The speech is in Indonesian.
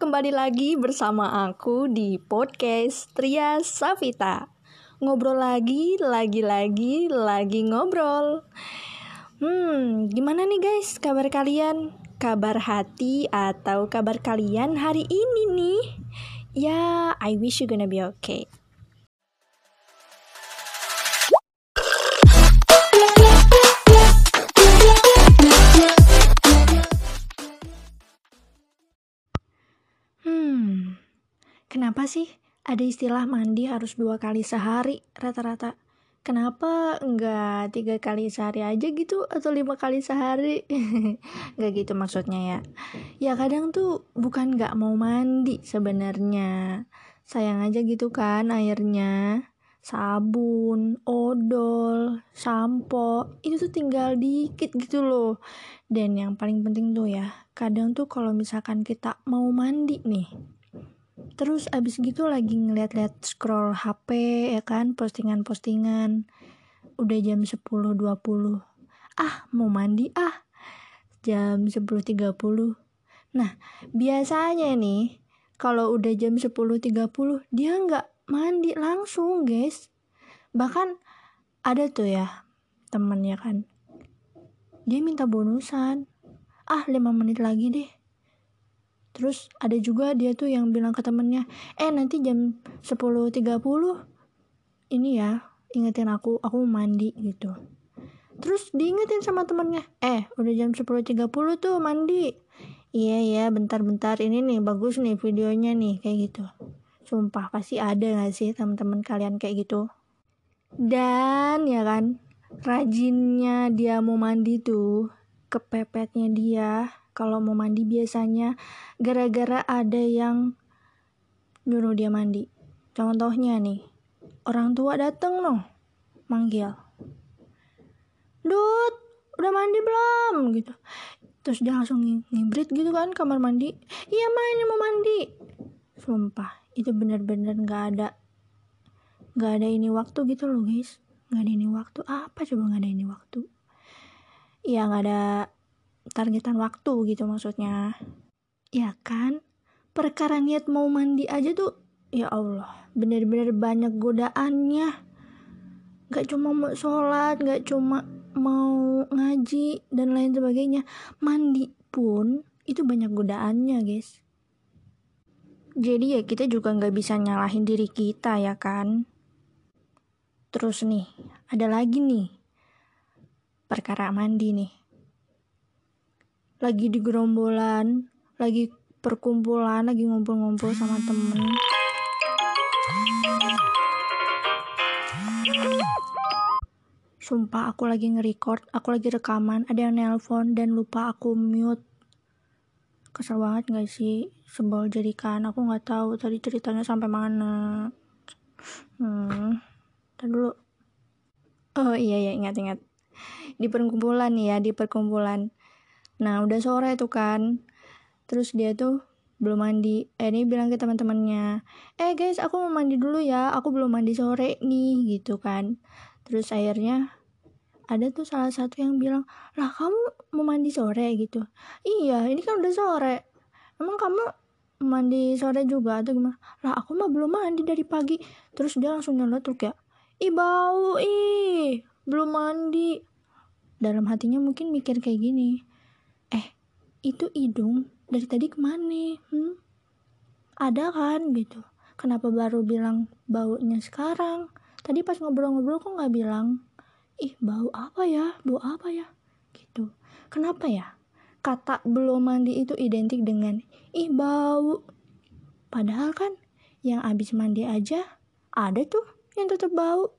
kembali lagi bersama aku di podcast Tria Savita. Ngobrol lagi, lagi-lagi, lagi ngobrol. Hmm, gimana nih guys kabar kalian? Kabar hati atau kabar kalian hari ini nih? Ya, I wish you gonna be okay. Kenapa sih ada istilah mandi harus dua kali sehari rata-rata? Kenapa enggak tiga kali sehari aja gitu atau lima kali sehari? Enggak gitu maksudnya ya. Ya kadang tuh bukan nggak mau mandi sebenarnya. Sayang aja gitu kan airnya. Sabun, odol, sampo, itu tuh tinggal dikit gitu loh. Dan yang paling penting tuh ya, kadang tuh kalau misalkan kita mau mandi nih terus abis gitu lagi ngeliat-liat scroll HP ya kan postingan-postingan. Udah jam 10.20 ah mau mandi? Ah jam 10.30 nah biasanya nih kalau udah jam 10.30 dia nggak mandi langsung guys. Bahkan ada tuh ya temen ya kan. Dia minta bonusan. Ah 5 menit lagi deh terus ada juga dia tuh yang bilang ke temennya eh nanti jam 10.30 ini ya ingetin aku aku mau mandi gitu. Terus diingetin sama temennya eh udah jam 10.30 tuh mandi. Iya ya bentar-bentar ini nih bagus nih videonya nih kayak gitu. Sumpah pasti ada gak sih teman-teman kalian kayak gitu? Dan ya kan rajinnya dia mau mandi tuh kepepetnya dia kalau mau mandi biasanya gara-gara ada yang nyuruh dia mandi. Contohnya nih, orang tua dateng noh, manggil. Dut, udah mandi belum? Gitu. Terus dia langsung ngibrit gitu kan kamar mandi. Iya ma ini mau mandi. Sumpah, itu bener-bener gak ada gak ada ini waktu gitu loh guys. Gak ada ini waktu. Apa coba gak ada ini waktu? Ya gak ada targetan waktu gitu maksudnya. Ya kan? Perkara niat mau mandi aja tuh ya Allah bener-bener banyak godaannya. Gak cuma mau sholat gak cuma mau ngaji dan lain sebagainya. Mandi pun itu banyak godaannya guys. Jadi ya kita juga nggak bisa nyalahin diri kita ya kan? Terus nih ada lagi nih perkara mandi nih lagi di gerombolan lagi perkumpulan lagi ngumpul-ngumpul sama temen. Sumpah aku lagi nge-record aku lagi rekaman ada yang nelpon dan lupa aku mute. Kesel banget gak sih? Sebel jadikan aku nggak tahu tadi ceritanya sampai mana. Hmm Ntar dulu. Oh iya ya ingat ingat. Di perkumpulan ya di perkumpulan Nah udah sore tuh kan. Terus dia tuh belum mandi. Eh ini bilang ke teman-temannya, eh guys aku mau mandi dulu ya. Aku belum mandi sore nih gitu kan. Terus akhirnya ada tuh salah satu yang bilang, lah kamu mau mandi sore gitu. Iya ini kan udah sore. Emang kamu mandi sore juga atau gimana? Lah aku mah belum mandi dari pagi. Terus dia langsung nyeletuk ya. Ih bau ih belum mandi. Dalam hatinya mungkin mikir kayak gini itu hidung dari tadi ke mana? Hmm? ada kan? Gitu. Kenapa baru bilang baunya sekarang? Tadi pas ngobrol-ngobrol kok nggak bilang. Ih bau apa ya? Bau apa ya? Gitu. Kenapa ya? Kata belum mandi itu identik dengan ih bau padahal kan yang abis mandi aja ada tuh yang tetap bau